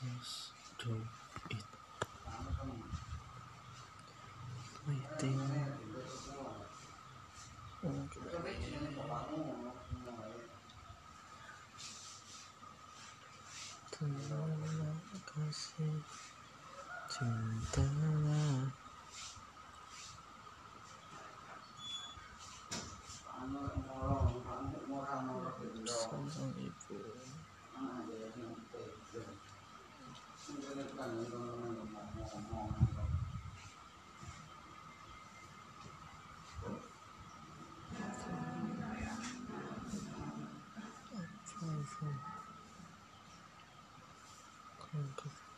just do it. Waiting. Okay. terima kasih cinta Samsung そうそう。感覚。